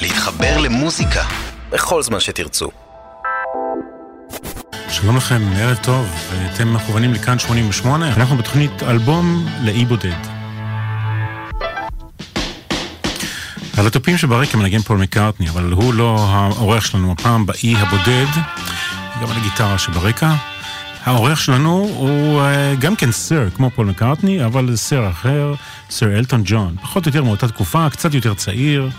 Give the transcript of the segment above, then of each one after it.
להתחבר למוזיקה בכל זמן שתרצו. שלום לכם, ערב טוב, אתם מכוונים לכאן 88, אנחנו בתוכנית אלבום לאי בודד. על התופים שברקע מנגן פול מקארטני, אבל הוא לא האורח שלנו הפעם באי הבודד, גם על הגיטרה שברקע. האורח שלנו הוא אה, גם כן סר, כמו פול מקארטני, אבל סר אחר, סר אלטון ג'ון. פחות או יותר מאותה תקופה, קצת יותר צעיר,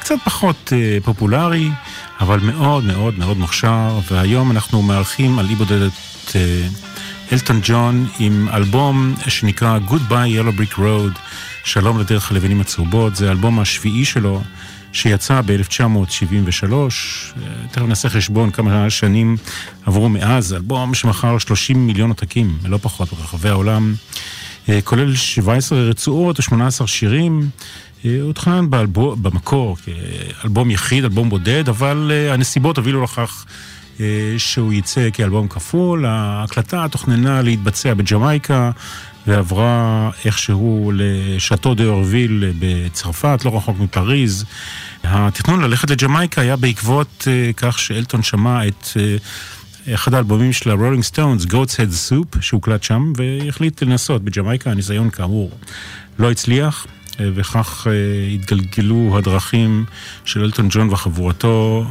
קצת פחות uh, פופולרי, אבל מאוד מאוד מאוד מוכשר, והיום אנחנו מארחים על אי בודדת uh, אלטון ג'ון עם אלבום שנקרא Goodbye Yellow Brick Road, שלום לדרך הלבנים הצהובות, זה האלבום השביעי שלו. שיצא ב-1973, תכף נעשה חשבון כמה שנים עברו מאז, אלבום שמכר 30 מיליון עותקים, לא פחות, ברחבי העולם, אה, כולל 17 רצועות ו-18 שירים. אה, הוא תכנן במקור כאלבום יחיד, אלבום בודד, אבל אה, הנסיבות הובילו לכך שהוא יצא כאלבום כפול. ההקלטה תוכננה להתבצע בג'מייקה ועברה איכשהו לשאטו דה אורוויל בצרפת, לא רחוק מפריז. התכנון ללכת לג'מייקה היה בעקבות uh, כך שאלטון שמע את אחד האלבומים של הרולינג סטונס, Goat's Head Soup, שהוקלט שם, והחליט לנסות בג'מייקה, הניסיון כאמור לא הצליח. אה, וכך אה, התגלגלו הדרכים של אלטון ג'ון וחבורתו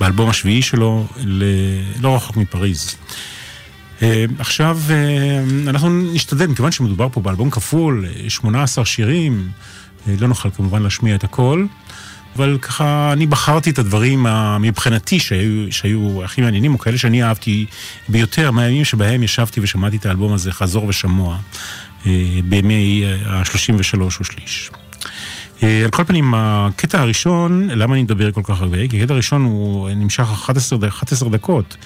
באלבום השביעי שלו, ל... לא רחוק מפריז. אה, עכשיו, אה, אנחנו נשתדל, מכיוון שמדובר פה באלבום כפול, 18 שירים, אה, לא נוכל כמובן להשמיע את הכל, אבל ככה, אני בחרתי את הדברים מבחינתי שהיו, שהיו הכי מעניינים, או כאלה שאני אהבתי ביותר, מהימים שבהם ישבתי ושמעתי את האלבום הזה חזור ושמוע, בימי ה-33 ושליש. על כל פנים, הקטע הראשון, למה אני מדבר כל כך הרבה? כי הקטע הראשון הוא נמשך 11, 11 דקות.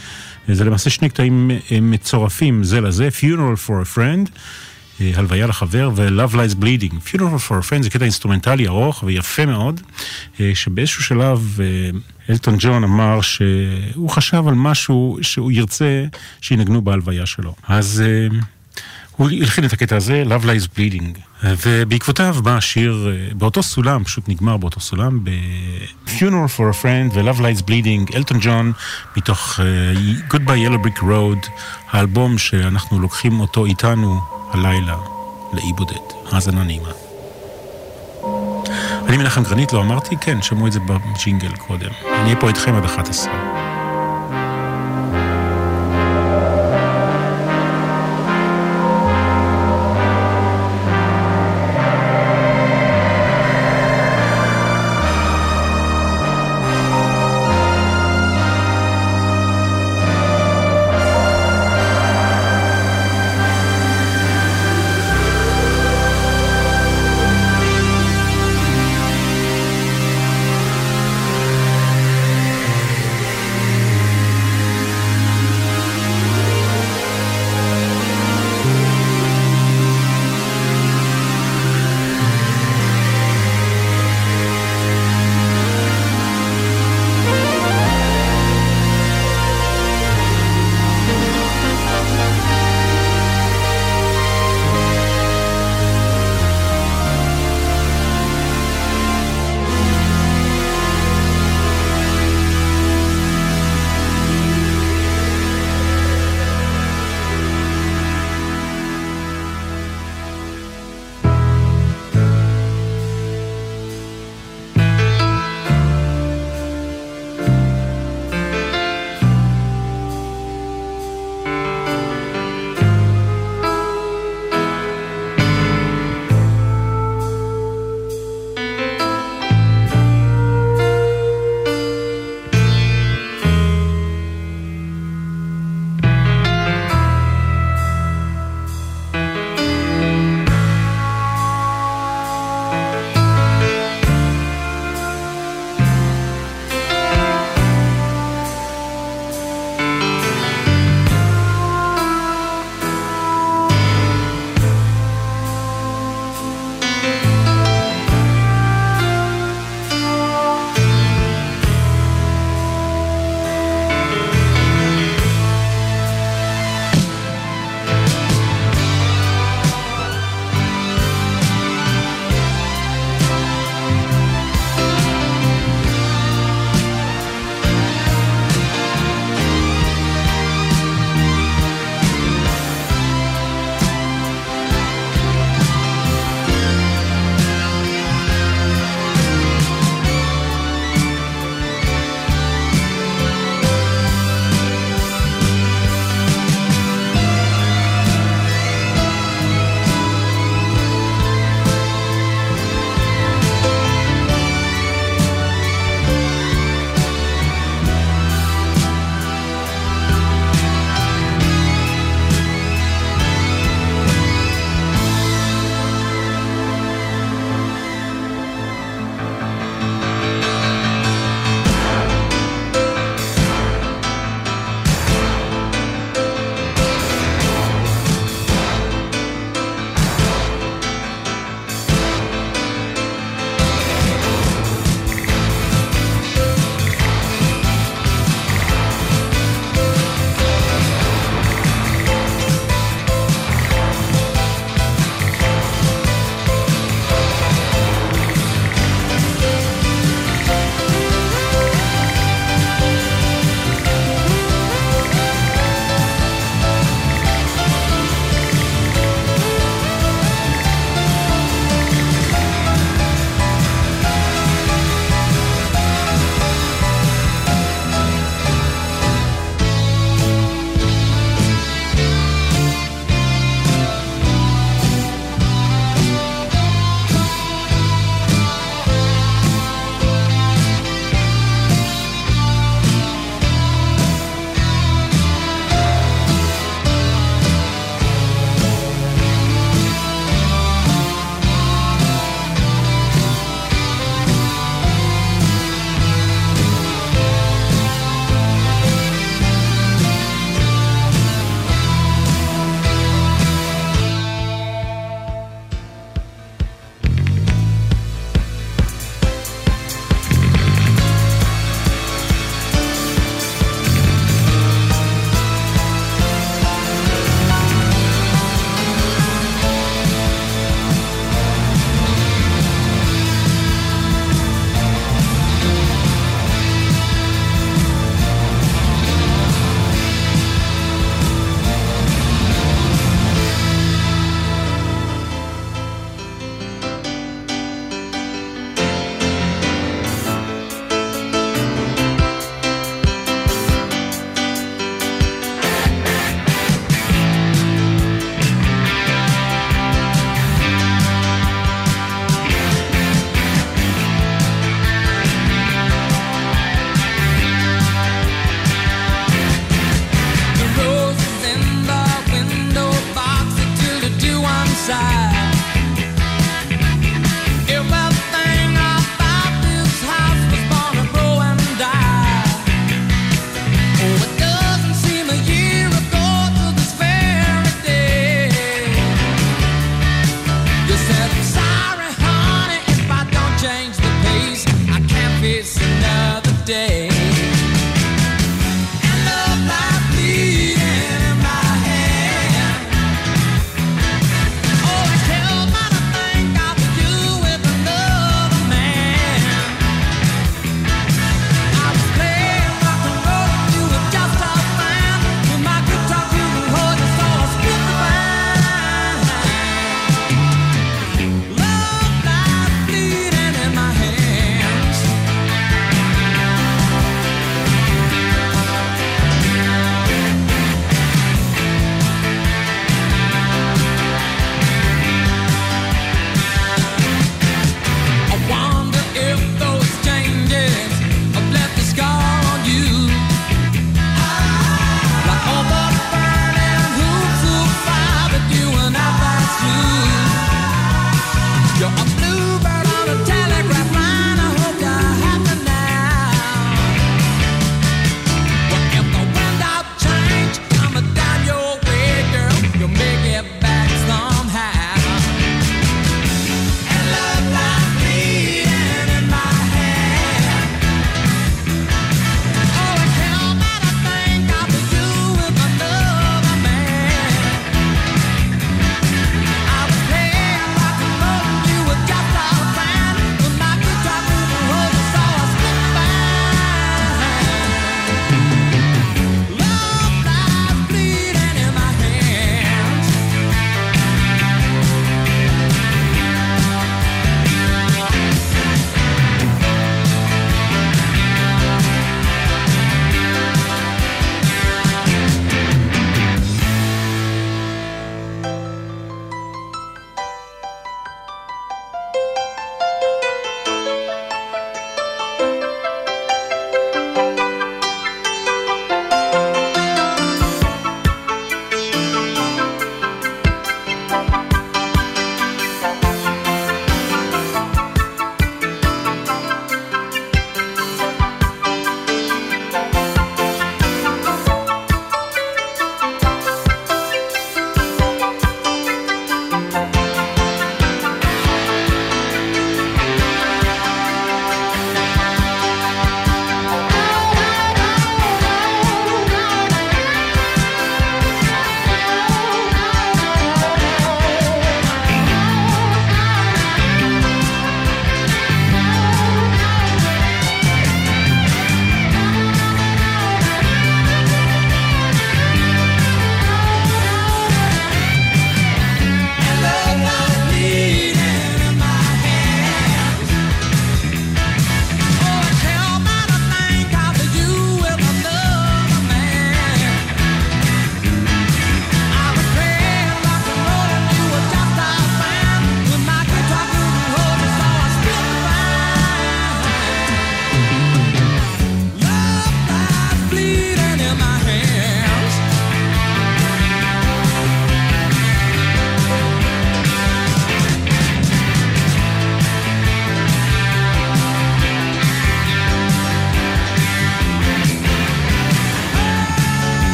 זה למעשה שני קטעים אה, מצורפים זה לזה, Funeral for a Friend, אה, הלוויה לחבר, ו-Love Lies Bleeding. Funeral for a Friend זה קטע אינסטרומנטלי ארוך ויפה מאוד, אה, שבאיזשהו שלב אלטון ג'ון אמר שהוא חשב על משהו שהוא ירצה שינגנו בהלוויה שלו. אז... הוא הלחין את הקטע הזה, Love Lies Bleeding, ובעקבותיו בא השיר באותו סולם, פשוט נגמר באותו סולם, ב-Funeral for a Friend ו-Love Lies Bleeding, אלטון ג'ון, מתוך uh, Goodbye Yellow Brick Road, האלבום שאנחנו לוקחים אותו איתנו הלילה לאי בודד. האזנה נעימה. אני מנחם גרנית, לא אמרתי? כן, שמעו את זה בג'ינגל קודם. אני אהיה פה איתכם עד 11.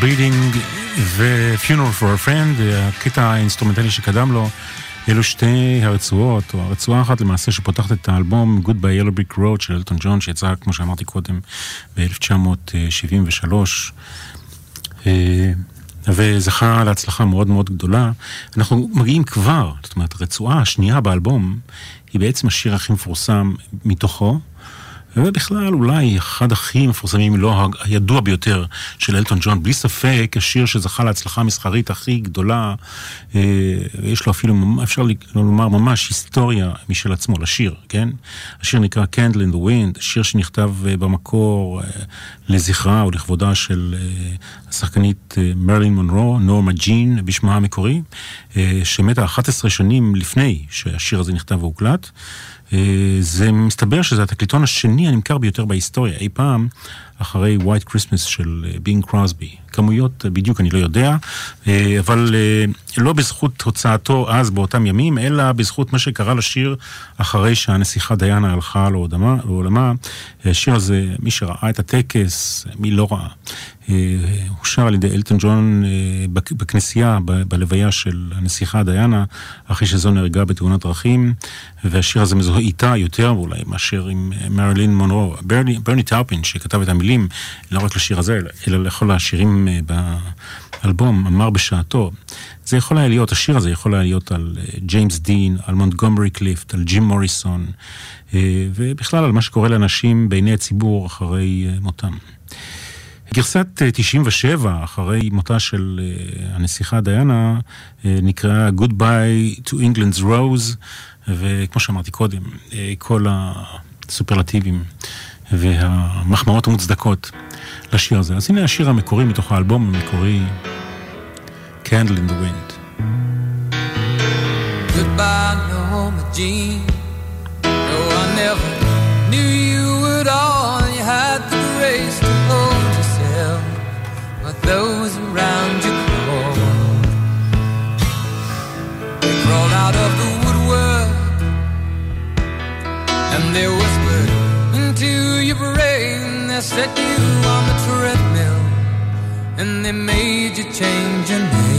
Bleeding ו-Funeral for a Friend, הקטע האינסטרומנטלי שקדם לו, אלו שתי הרצועות, או הרצועה אחת למעשה שפותחת את האלבום Goodbye Yellow Brick Road של אלטון ג'ון, שיצא, כמו שאמרתי קודם, ב-1973. וזכה להצלחה מאוד מאוד גדולה. אנחנו מגיעים כבר, זאת אומרת, הרצועה השנייה באלבום היא בעצם השיר הכי מפורסם מתוכו. ובכלל אולי אחד הכי מפורסמים, לא הידוע ביותר, של אלטון ג'ון, בלי ספק השיר שזכה להצלחה המסחרית הכי גדולה, אה, יש לו אפילו, אפשר לומר ממש היסטוריה משל עצמו לשיר, כן? השיר נקרא Candle in the Wind, שיר שנכתב אה, במקור אה, לזכרה או לכבודה של השחקנית מרלין מונרו, נורמה ג'ין בשמה המקורי, שמתה 11 שנים לפני שהשיר הזה נכתב והוקלט. אה, זה מסתבר שזה התקליטון השני הנמכר ביותר בהיסטוריה. אי פעם, אחרי White Christmas של בינג אה, קרוסבי. כמויות אה, בדיוק אני לא יודע, אבל לא בזכות הוצאתו אז באותם ימים, אלא בזכות מה שקרה לשיר אחרי שהנסיכה דיאנה הלכה לעולמה. השיר הזה, מי שראה את הטקס, מי לא ראה. הוא שר על ידי אלטון ג'ון בכנסייה, בלוויה של הנסיכה דיאנה, אחרי שזו נהרגה בתאונת דרכים, והשיר הזה מזוהה איתה יותר אולי מאשר עם מרלין מונרו. ברני, ברני טאופין, שכתב את המילים, לא רק לשיר הזה, אלא לכל השירים באלבום, אמר בשעתו, זה יכול היה להיות, השיר הזה יכול היה להיות על ג'יימס דין, על מונטגומרי קליפט, על ג'ים מוריסון, ובכלל על מה שקורה לאנשים בעיני הציבור אחרי מותם. גרסת 97, אה, אחרי מותה של אה, הנסיכה דיאנה, אה, נקראה Goodbye to England's Rose, וכמו שאמרתי קודם, כל הסופרלטיבים והמחמאות המוצדקות לשיר הזה. אז הנה השיר המקורי מתוך האלבום המקורי, Candle in the Wind. Goodbye, knew you all. You had the to those around you crawled out of the woodwork and they whispered set you on the treadmill and they made you change your name.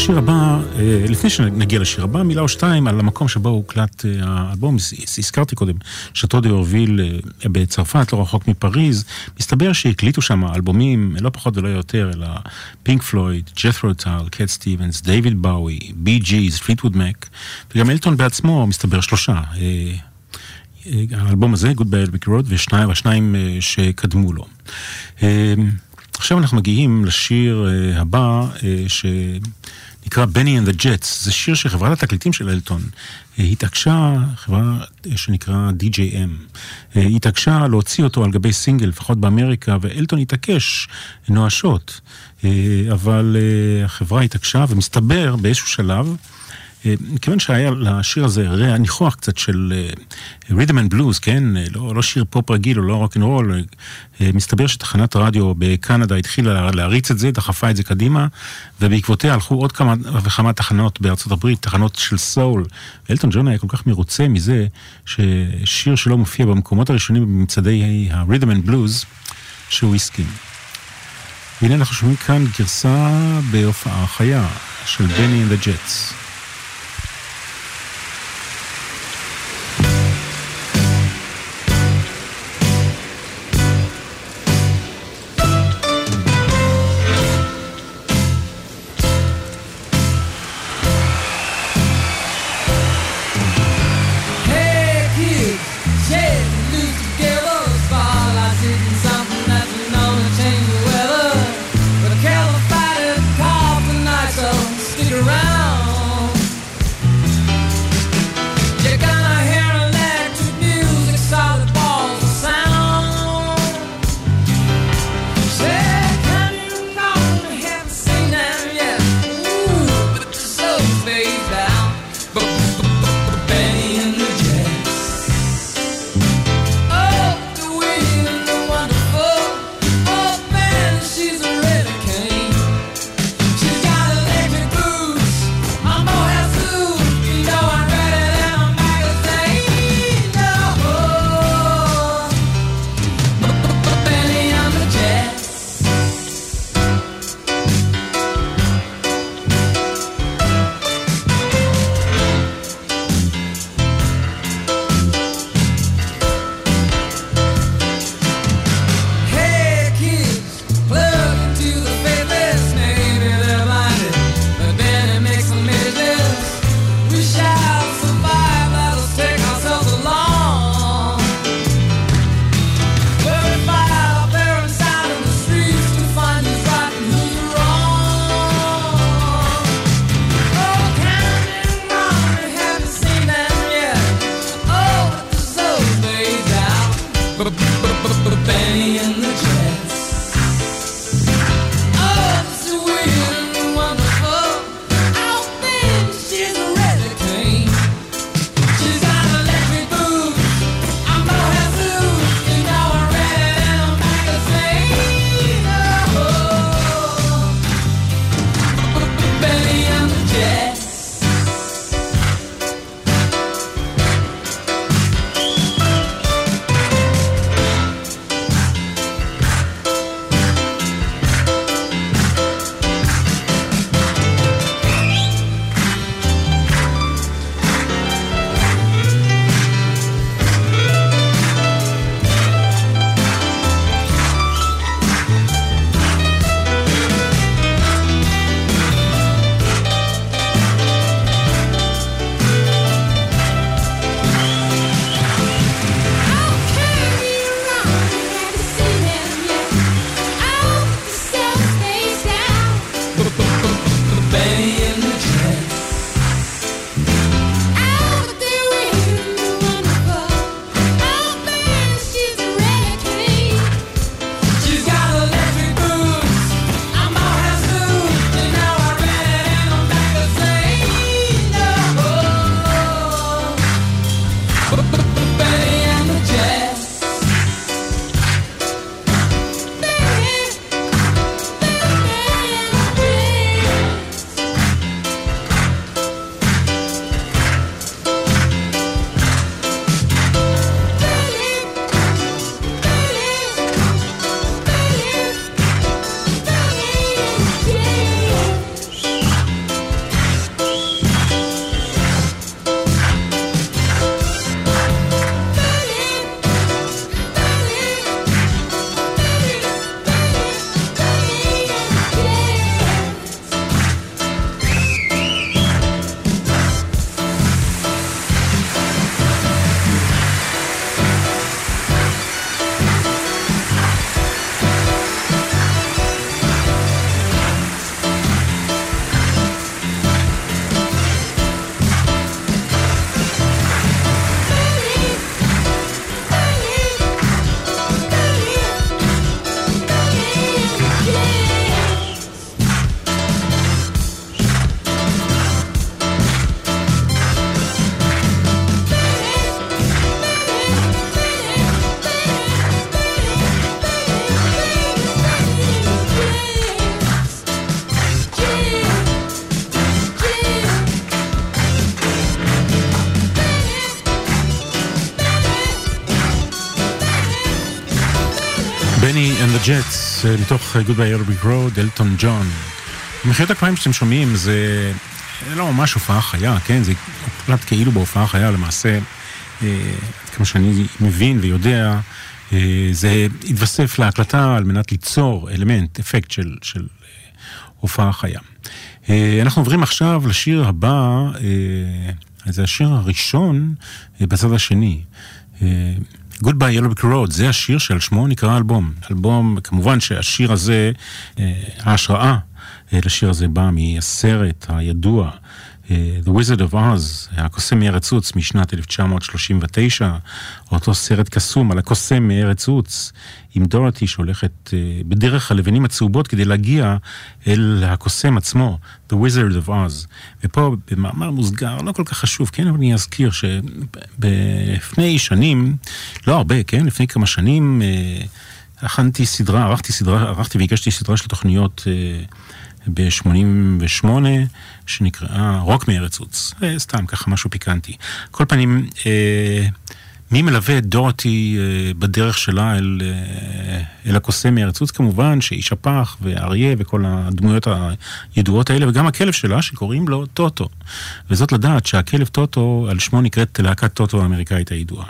והשיר הבא, אה, לפני שנגיע לשיר הבא, מילה או שתיים על המקום שבו הוקלט אה, האלבום, הזכרתי קודם, שטו דה אורוויל אה, בצרפת, לא רחוק מפריז, מסתבר שהקליטו שם אלבומים, לא פחות ולא יותר, אלא פינק פלויד, ג'ת'רו טל, קט סטיבנס, דיוויד באוי, בי ג'יז, פליטווד מק, וגם אלטון בעצמו, מסתבר שלושה. האלבום הזה, Goodbye Yellow Brick Road, והשניים שקדמו לו. עכשיו אנחנו מגיעים לשיר הבא, ש... נקרא Bennie and the Jets, זה שיר שחברת התקליטים של אלטון אה, התעקשה, חברה שנקרא DJM, אה, התעקשה להוציא אותו על גבי סינגל, לפחות באמריקה, ואלטון התעקש נואשות, אה, אבל החברה התעקשה, ומסתבר באיזשהו שלב, מכיוון שהיה לשיר הזה ריח ניחוח קצת של ריתם אנד בלוז, כן? אה, לא, לא שיר פופ רגיל או לא רוק אנד רול, מסתבר שתחנת רדיו בקנדה התחילה להריץ את זה, דחפה את זה קדימה, ובעקבותיה הלכו עוד כמה וכמה תחנות בארצות הברית, תחנות של סול. ואלטון ג'ון היה כל כך מרוצה מזה, ששיר שלו מופיע במקומות הראשונים במצעדי הריתם אנד בלוז, שהוא הסכים. והנה אנחנו שומעים כאן גרסה בהופעה חיה של בני and the Jets. Jets, אה, מתוך אה, Goodbye Brick Road, אלטון ג'ון. מחיאות הכפיים שאתם שומעים זה לא ממש הופעה חיה, כן? זה הוקלט כאילו בהופעה חיה, למעשה, כמה שאני מבין ויודע, זה התווסף להקלטה על מנת ליצור אלמנט, אפקט של, של הופעה חיה. אנחנו עוברים עכשיו לשיר הבא, זה השיר הראשון בצד השני. Goodbye Yellow Brick Road, זה השיר שעל שמו נקרא אלבום. אלבום, כמובן שהשיר הזה, אה, ההשראה אה, לשיר הזה באה מהסרט הידוע The Wizard of Oz, הקוסם מארץ עוץ משנת 1939, אותו סרט קסום על הקוסם מארץ עוץ, עם דורתי שהולכת uh, בדרך הלבנים הצהובות כדי להגיע אל הקוסם עצמו, The Wizard of Oz. ופה במאמר מוסגר, לא כל כך חשוב, כן, אבל אני אזכיר שלפני שנים, לא הרבה, כן, לפני כמה שנים, uh, הכנתי סדרה, ערכתי סדרה, ערכתי והגשתי סדרה של תוכניות ב-88, שנקראה רוק מארץ עוץ. סתם, ככה משהו פיקנטי. כל פנים, אה, מי מלווה את דורתי אה, בדרך שלה אל, אה, אל הקוסם מארץ עוץ? כמובן שאיש הפח ואריה וכל הדמויות הידועות האלה, וגם הכלב שלה שקוראים לו טוטו. וזאת לדעת שהכלב טוטו, על שמו נקראת להקת טוטו האמריקאית הידועה.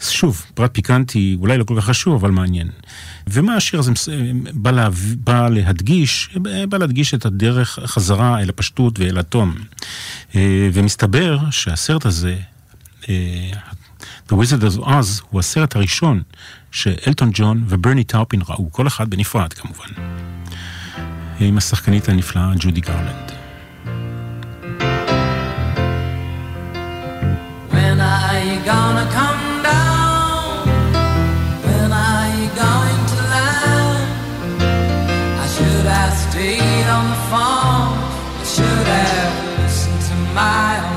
שוב, פרט פיקנטי, אולי לא כל כך חשוב, אבל מעניין. ומה השיר הזה בא, לה, בא להדגיש? בא להדגיש את הדרך חזרה אל הפשטות ואל התום. אה, ומסתבר שהסרט הזה, אה, The Wizard of Oz, הוא הסרט הראשון שאלטון ג'ון וברני טאופין ראו, כל אחד בנפרד כמובן. עם השחקנית הנפלאה ג'ודי גרלנד. When are you gonna come phone. I should have listened to my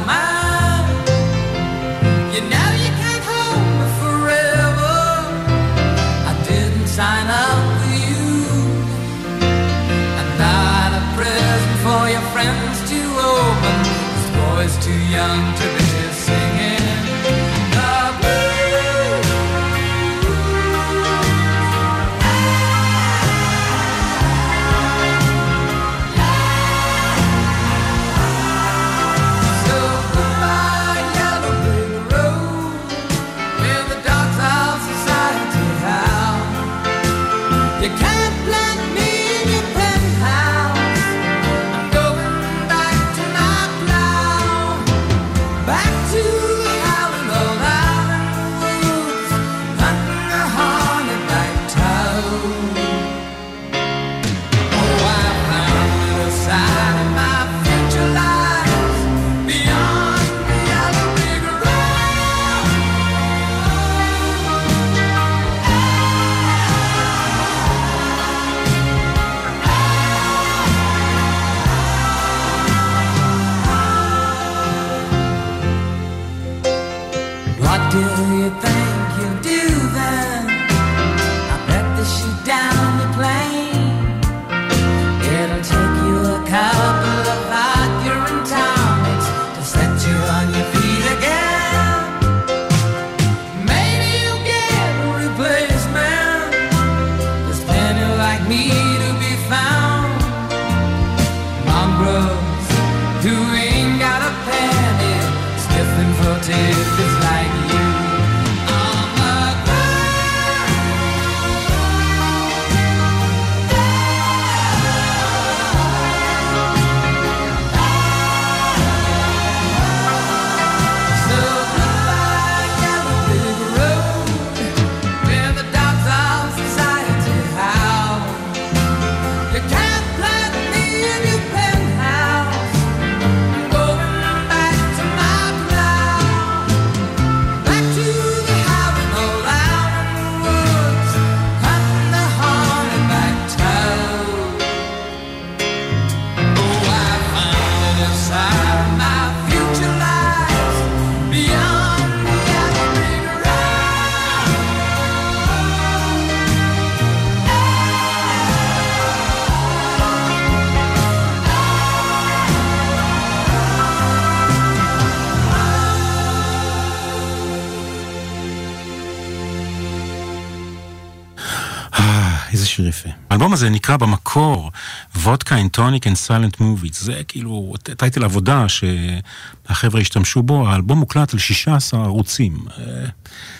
האלבום הזה נקרא במקור Vodka and Tonic and Silent Movies. זה כאילו title עבודה שהחבר'ה השתמשו בו, האלבום מוקלט על 16 ערוצים.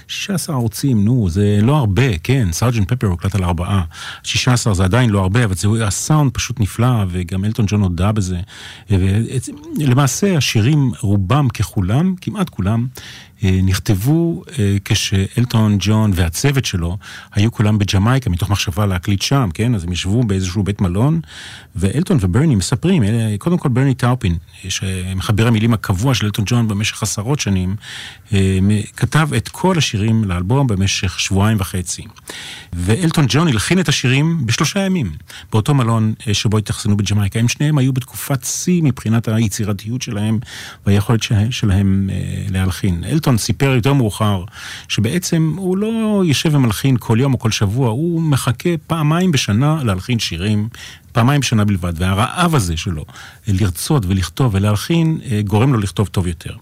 16 ערוצים, נו, זה לא הרבה, כן, סארג'נט פפר הוקלט על ארבעה. 16 זה עדיין לא הרבה, אבל זה, הסאונד פשוט נפלא, וגם אלטון ג'ון הודה בזה. למעשה השירים, רובם ככולם, כמעט כולם, נכתבו אה, כשאלטון ג'ון והצוות שלו היו כולם בג'מייקה מתוך מחשבה להקליט שם, כן? אז הם ישבו באיזשהו בית מלון, ואלטון וברני מספרים, קודם כל ברני טאופין, שמחבר המילים הקבוע של אלטון ג'ון במשך עשרות שנים, אה, כתב את כל השירים לאלבום במשך שבועיים וחצי. ואלטון ג'ון הלחין את השירים בשלושה ימים, באותו מלון שבו התאכסנו בג'מייקה. הם שניהם היו בתקופת שיא מבחינת היצירתיות שלהם והיכולת שלהם להלחין. אלטון ג'ונסון סיפר יותר מאוחר, שבעצם הוא לא יושב ומלחין כל יום או כל שבוע, הוא מחכה פעמיים בשנה להלחין שירים, פעמיים בשנה בלבד, והרעב הזה שלו, לרצות ולכתוב ולהלחין, אה, גורם לו לכתוב טוב יותר.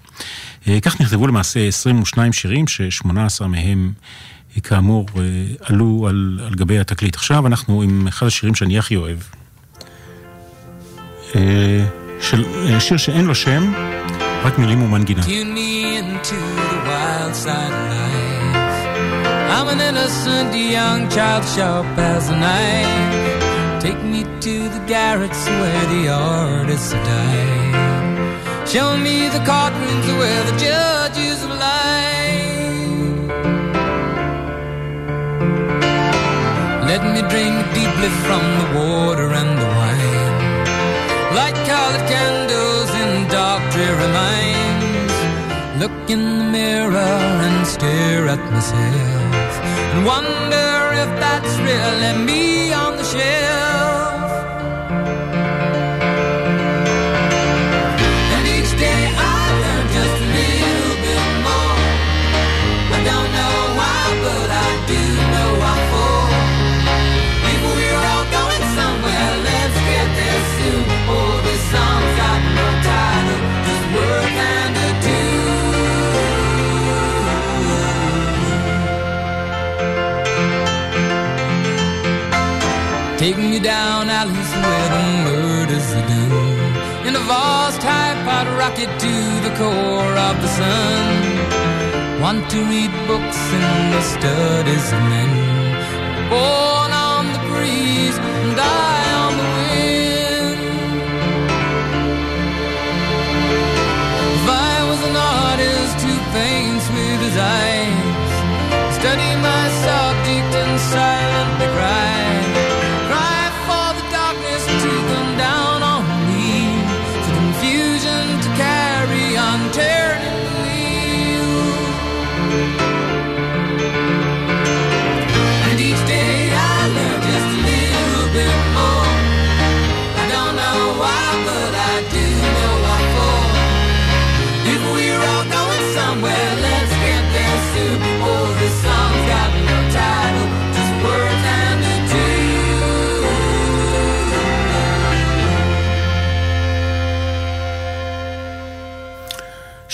אה, כך נכתבו למעשה 22 שירים, ש-18 מהם... אה, כאמור, עלו על, על גבי התקליט. עכשיו אנחנו עם אחד השירים שאני הכי אוהב. של שיר שאין לו שם, רק מילים ומנגינה. I'm an innocent young child sharp as a knife. Take me to the garrets where the artists die. Show me the courtrooms where the judges lie. Let me drink deeply from the water and the wine. Light colored candles in dark dreary minds. Look in the mirror and stare at myself. And wonder if that's really me on the shelf. Take me down alleys where the murders are done. In a vast high-powered rocket to the core of the sun. Want to read books in the studies of men. Born on the breeze and die on the wind. If I was an artist who paints with his eyes, study my subject and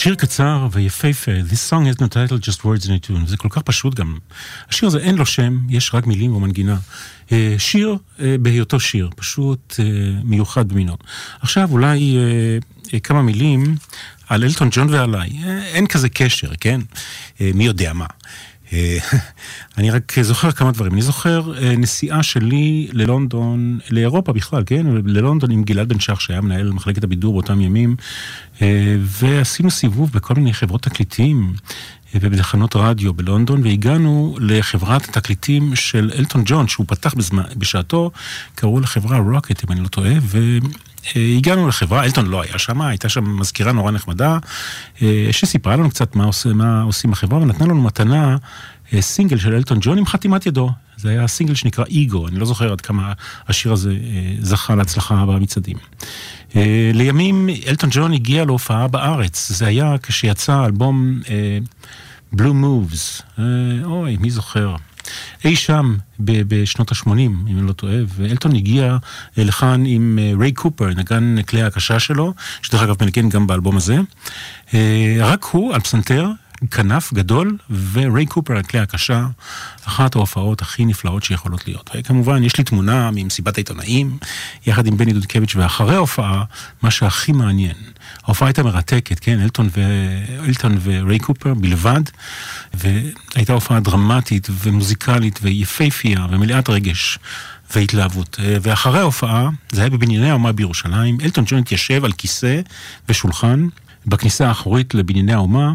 שיר קצר ויפהפה, This song has no title, just words in a tune. זה כל כך פשוט גם. השיר הזה אין לו שם, יש רק מילים ומנגינה. אה, שיר אה, בהיותו שיר, פשוט אה, מיוחד במינו. עכשיו אולי כמה מילים על אלטון ג'ון ועליי. אין כזה קשר, כן? מי יודע מה. אני רק זוכר כמה דברים. אני זוכר נסיעה שלי ללונדון, לאירופה בכלל, כן? ללונדון עם גלעד בן שח, שהיה מנהל מחלקת הבידור באותם ימים, ועשינו סיבוב בכל מיני חברות תקליטים. ובתחנות רדיו בלונדון, והגענו לחברת התקליטים של אלטון ג'ון, שהוא פתח בזמן, בשעתו, קראו לחברה רוקט, אם אני לא טועה, והגענו לחברה, אלטון לא היה שם, הייתה שם מזכירה נורא נחמדה, שסיפרה לנו קצת מה, עושה, מה עושים בחברה, ונתנה לנו מתנה סינגל של אלטון ג'ון עם חתימת ידו. זה היה סינגל שנקרא איגו, אני לא זוכר עד כמה השיר הזה זכה להצלחה במצעדים. לימים אלטון ג'ון הגיע להופעה בארץ, זה היה כשיצא אלבום בלו מובס, אוי, מי זוכר? אי שם בשנות ה-80, אם אני לא טועה, ואלטון הגיע לכאן עם ריי קופר, נגן כלי הקשה שלו, שדרך אגב מנגן גם באלבום הזה. רק הוא, על פסנתר, כנף גדול וריי קופר על כלי הקשה, אחת ההופעות הכי נפלאות שיכולות להיות. וכמובן, יש לי תמונה ממסיבת העיתונאים, יחד עם בני דודקביץ', ואחרי ההופעה, מה שהכי מעניין, ההופעה הייתה מרתקת, כן, אלטון, ו... אלטון וריי קופר בלבד, והייתה הופעה דרמטית ומוזיקלית ויפייפייה ומלאת רגש. והתלהבות. ואחרי ההופעה, זה היה בבנייני האומה בירושלים, אלטון ג'ון התיישב על כיסא ושולחן בכניסה האחורית לבנייני האומה,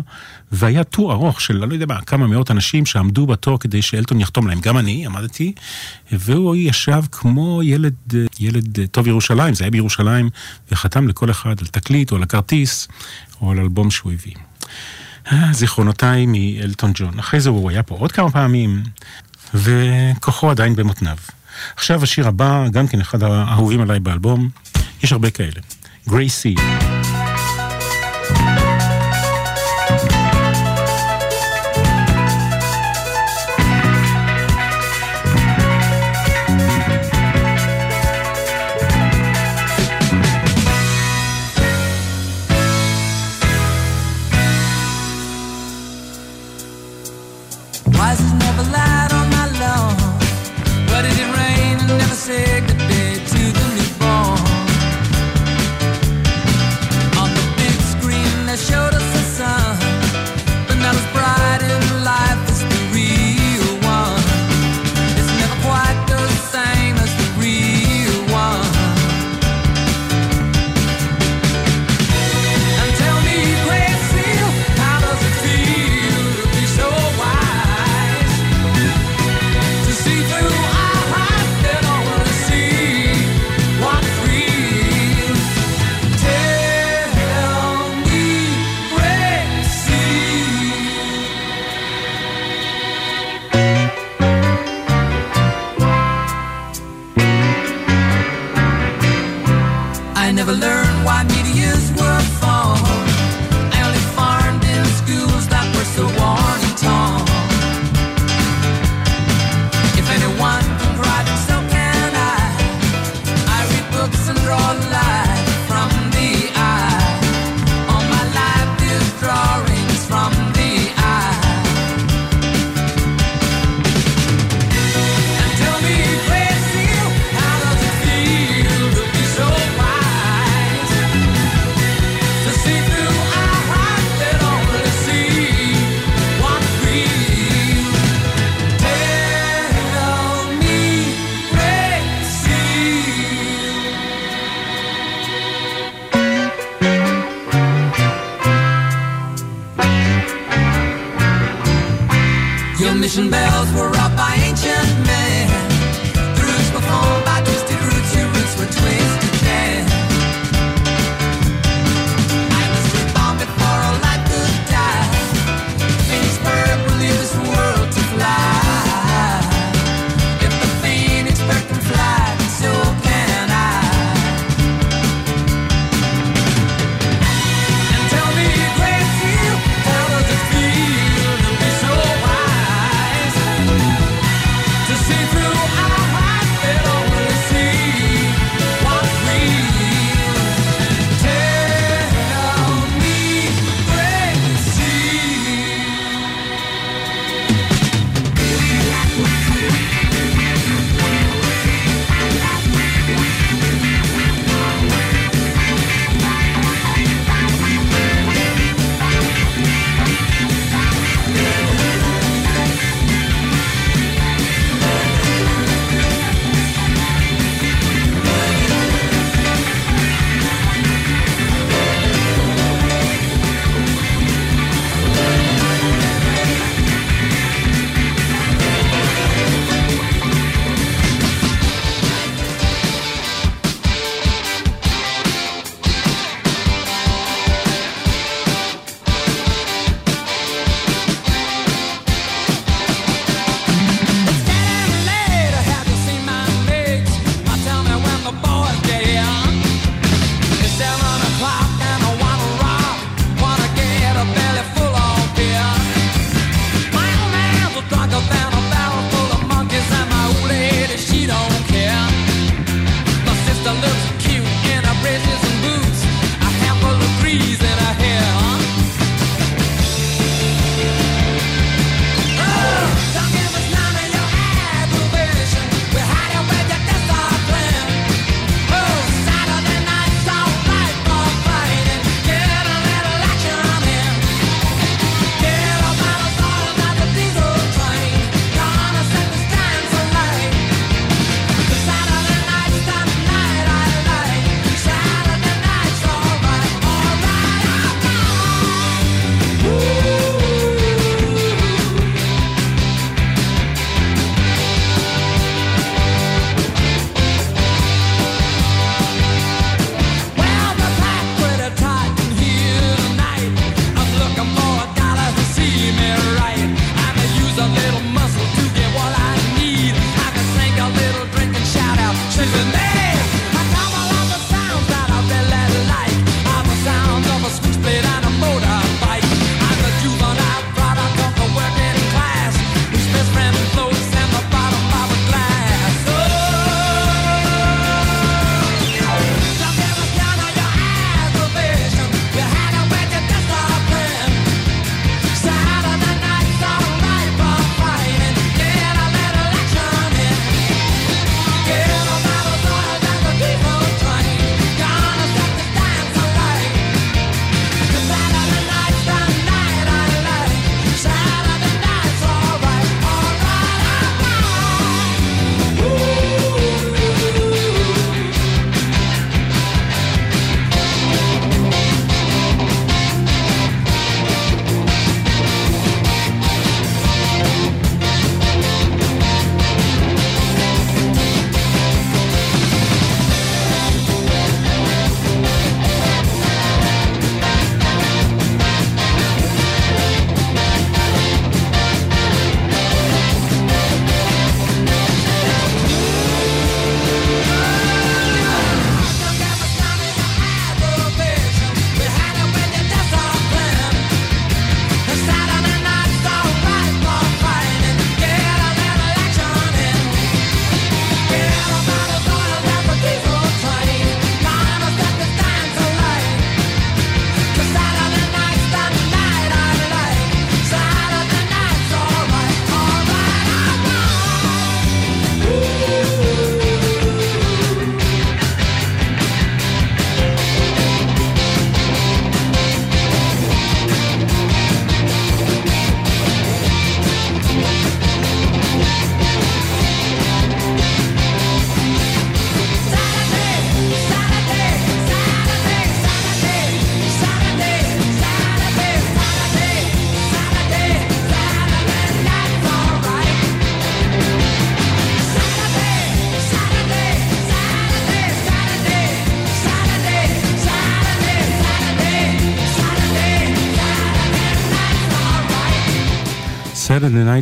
והיה טור ארוך של, לא יודע מה, כמה מאות אנשים שעמדו בתור כדי שאלטון יחתום להם. גם אני עמדתי, והוא ישב כמו ילד, ילד טוב ירושלים, זה היה בירושלים, וחתם לכל אחד על תקליט או על הכרטיס, או על אלבום שהוא הביא. זיכרונותיי מאלטון ג'ון. אחרי זה הוא היה פה עוד כמה פעמים, וכוחו עדיין במותניו. עכשיו השיר הבא, גם כן אחד האהובים עליי באלבום, יש הרבה כאלה. גרייסי.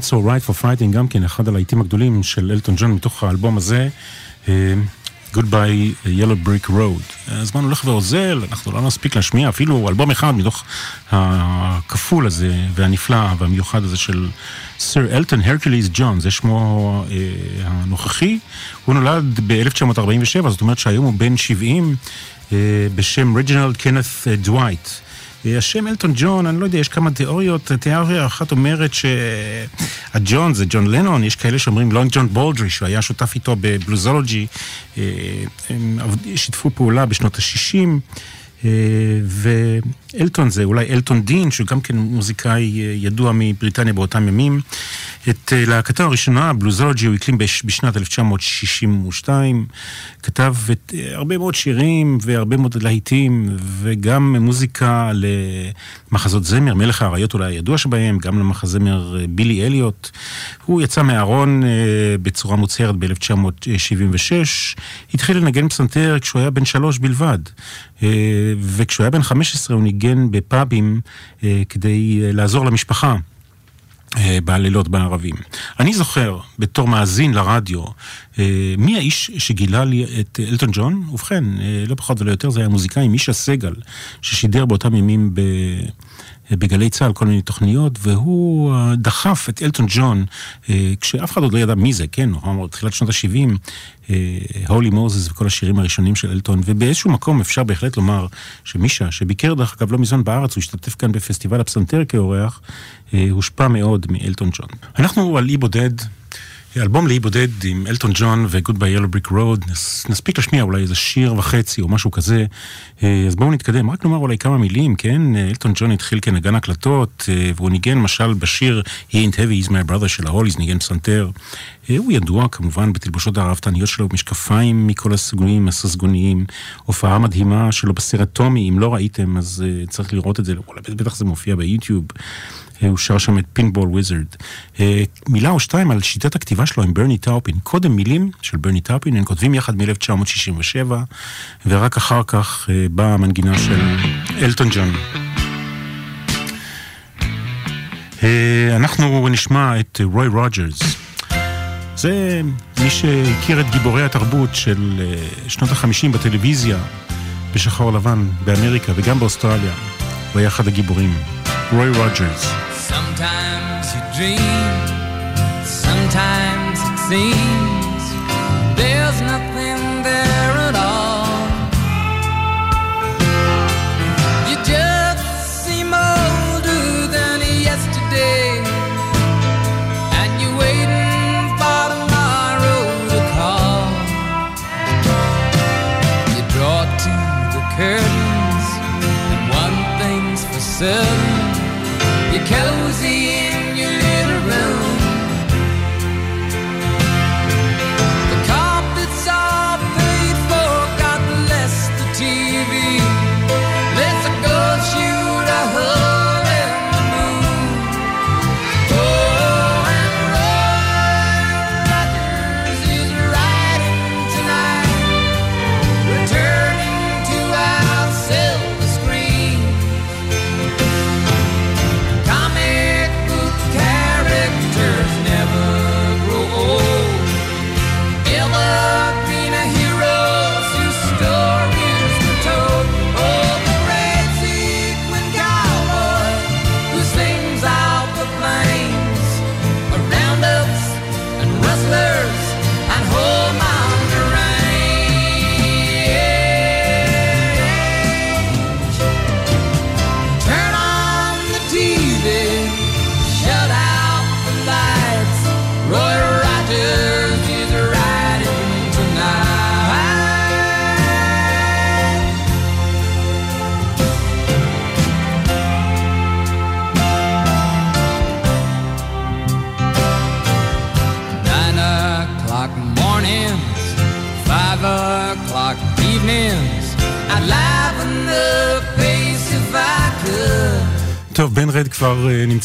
Saturday Night's Alright for Fighting, גם כן אחד הלהיטים הגדולים של אלטון ג'ון מתוך האלבום הזה, אה, Goodbye Yellow Brick Road. הזמן הולך ואוזל, אנחנו לא נספיק להשמיע אפילו אלבום אחד מתוך הכפול הזה והנפלא והמיוחד הזה של סר אלטון הרקוליס ג'ון, זה שמו uh, הנוכחי. הוא נולד ב-1947, זאת אומרת שהיום הוא בן 70, אה, בשם רג'ינלד קנת דווייט. השם אלטון ג'ון, אני לא יודע, יש כמה תיאוריות. תיאוריה אחת אומרת שהג'ון זה ג'ון לנון, יש כאלה שאומרים לונג ג'ון בולדרי, שהוא היה שותף איתו בבלוזולוגי, אה, הם שיתפו פעולה בשנות ה-60. אה, ואלטון זה אולי אלטון דין, שהוא גם כן מוזיקאי אה, ידוע מבריטניה באותם ימים. את אה, להקתו הראשונה, בלוזולוגי, הוא הקלים בשנת 1962. כתב את הרבה מאוד שירים והרבה מאוד להיטים, וגם מוזיקה למחזות זמר, מלך האריות אולי הידוע שבהם, גם למחזמר בילי אליוט. הוא יצא מהארון בצורה מוצהרת ב-1976. התחיל לנגן פסנתר כשהוא היה בן שלוש בלבד. וכשהוא היה בן 15 הוא ניגן בפאבים אה, כדי אה, לעזור למשפחה. אה, בלילות בערבים. אני זוכר, בתור מאזין לרדיו, מי האיש שגילה לי את אלטון ג'ון? ובכן, לא פחות ולא יותר, זה היה מוזיקאי מישה סגל, ששידר באותם ימים ב... בגלי צה"ל כל מיני תוכניות, והוא אה, דחף את אלטון ג'ון, אה, כשאף אחד עוד לא ידע מי זה, כן, הוא אמר, תחילת שנות ה-70, הולי מוזס וכל השירים הראשונים של אלטון, ובאיזשהו מקום אפשר בהחלט לומר שמישה, שביקר דרך אגב לא מזמן בארץ, הוא השתתף כאן בפסטיבל הפסנתר כאורח, אה, הושפע מאוד מאלטון ג'ון. אנחנו על אי בודד. אלבום לאי בודד עם אלטון ג'ון ו-Goodby Yellow Brick Road, נספיק להשמיע אולי איזה שיר וחצי או משהו כזה, אה, אז בואו נתקדם, רק נאמר אולי כמה מילים, כן? אה, אלטון ג'ון התחיל כנגן הקלטות, אה, והוא ניגן למשל בשיר He ain't heavy, he's my brother של ההוליז, ניגן פסנתר. הוא ידוע כמובן בתלבושות הרהבתניות שלו, משקפיים מכל הסגונים הססגוניים, הופעה מדהימה שלו בסרט טומי, אם לא ראיתם אז צריך לראות את זה, בטח זה מופיע ביוטיוב. אה, הוא שר שם את פינבול וויזרד. אה, מילה או שתיים על שיטת הכתיבה שלו עם ברני טאופין. קודם מילים של ברני טאופין, הם כותבים יחד מ-1967, ורק אחר כך באה המנגינה של אלטון ג'ון. אה, אנחנו נשמע את רוי רוג'רס. זה מי שהכיר את גיבורי התרבות של שנות החמישים בטלוויזיה, בשחור לבן, באמריקה וגם באוסטרליה. הוא היה אחד הגיבורים. Roy Rogers. Sometimes you dream, sometimes it seems.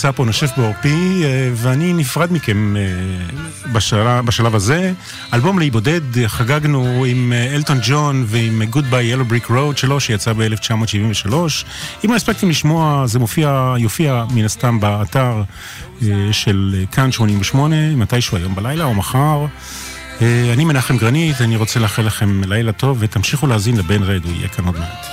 נמצא פה, נושף בעורפי, אה, ואני נפרד מכם אה, בשלב, בשלב הזה. אלבום לאי בודד חגגנו עם אה, אלטון ג'ון ועם Good by Yellow Brick Road שלו, שיצא ב-1973. אם לא הספקתם לשמוע, זה מופיע, יופיע מן הסתם באתר של כאן 88, מתישהו היום בלילה או מחר. אני מנחם גרנית, אני רוצה לאחל לכם לילה טוב, ותמשיכו להאזין לבן רד, הוא יהיה כאן עוד מעט.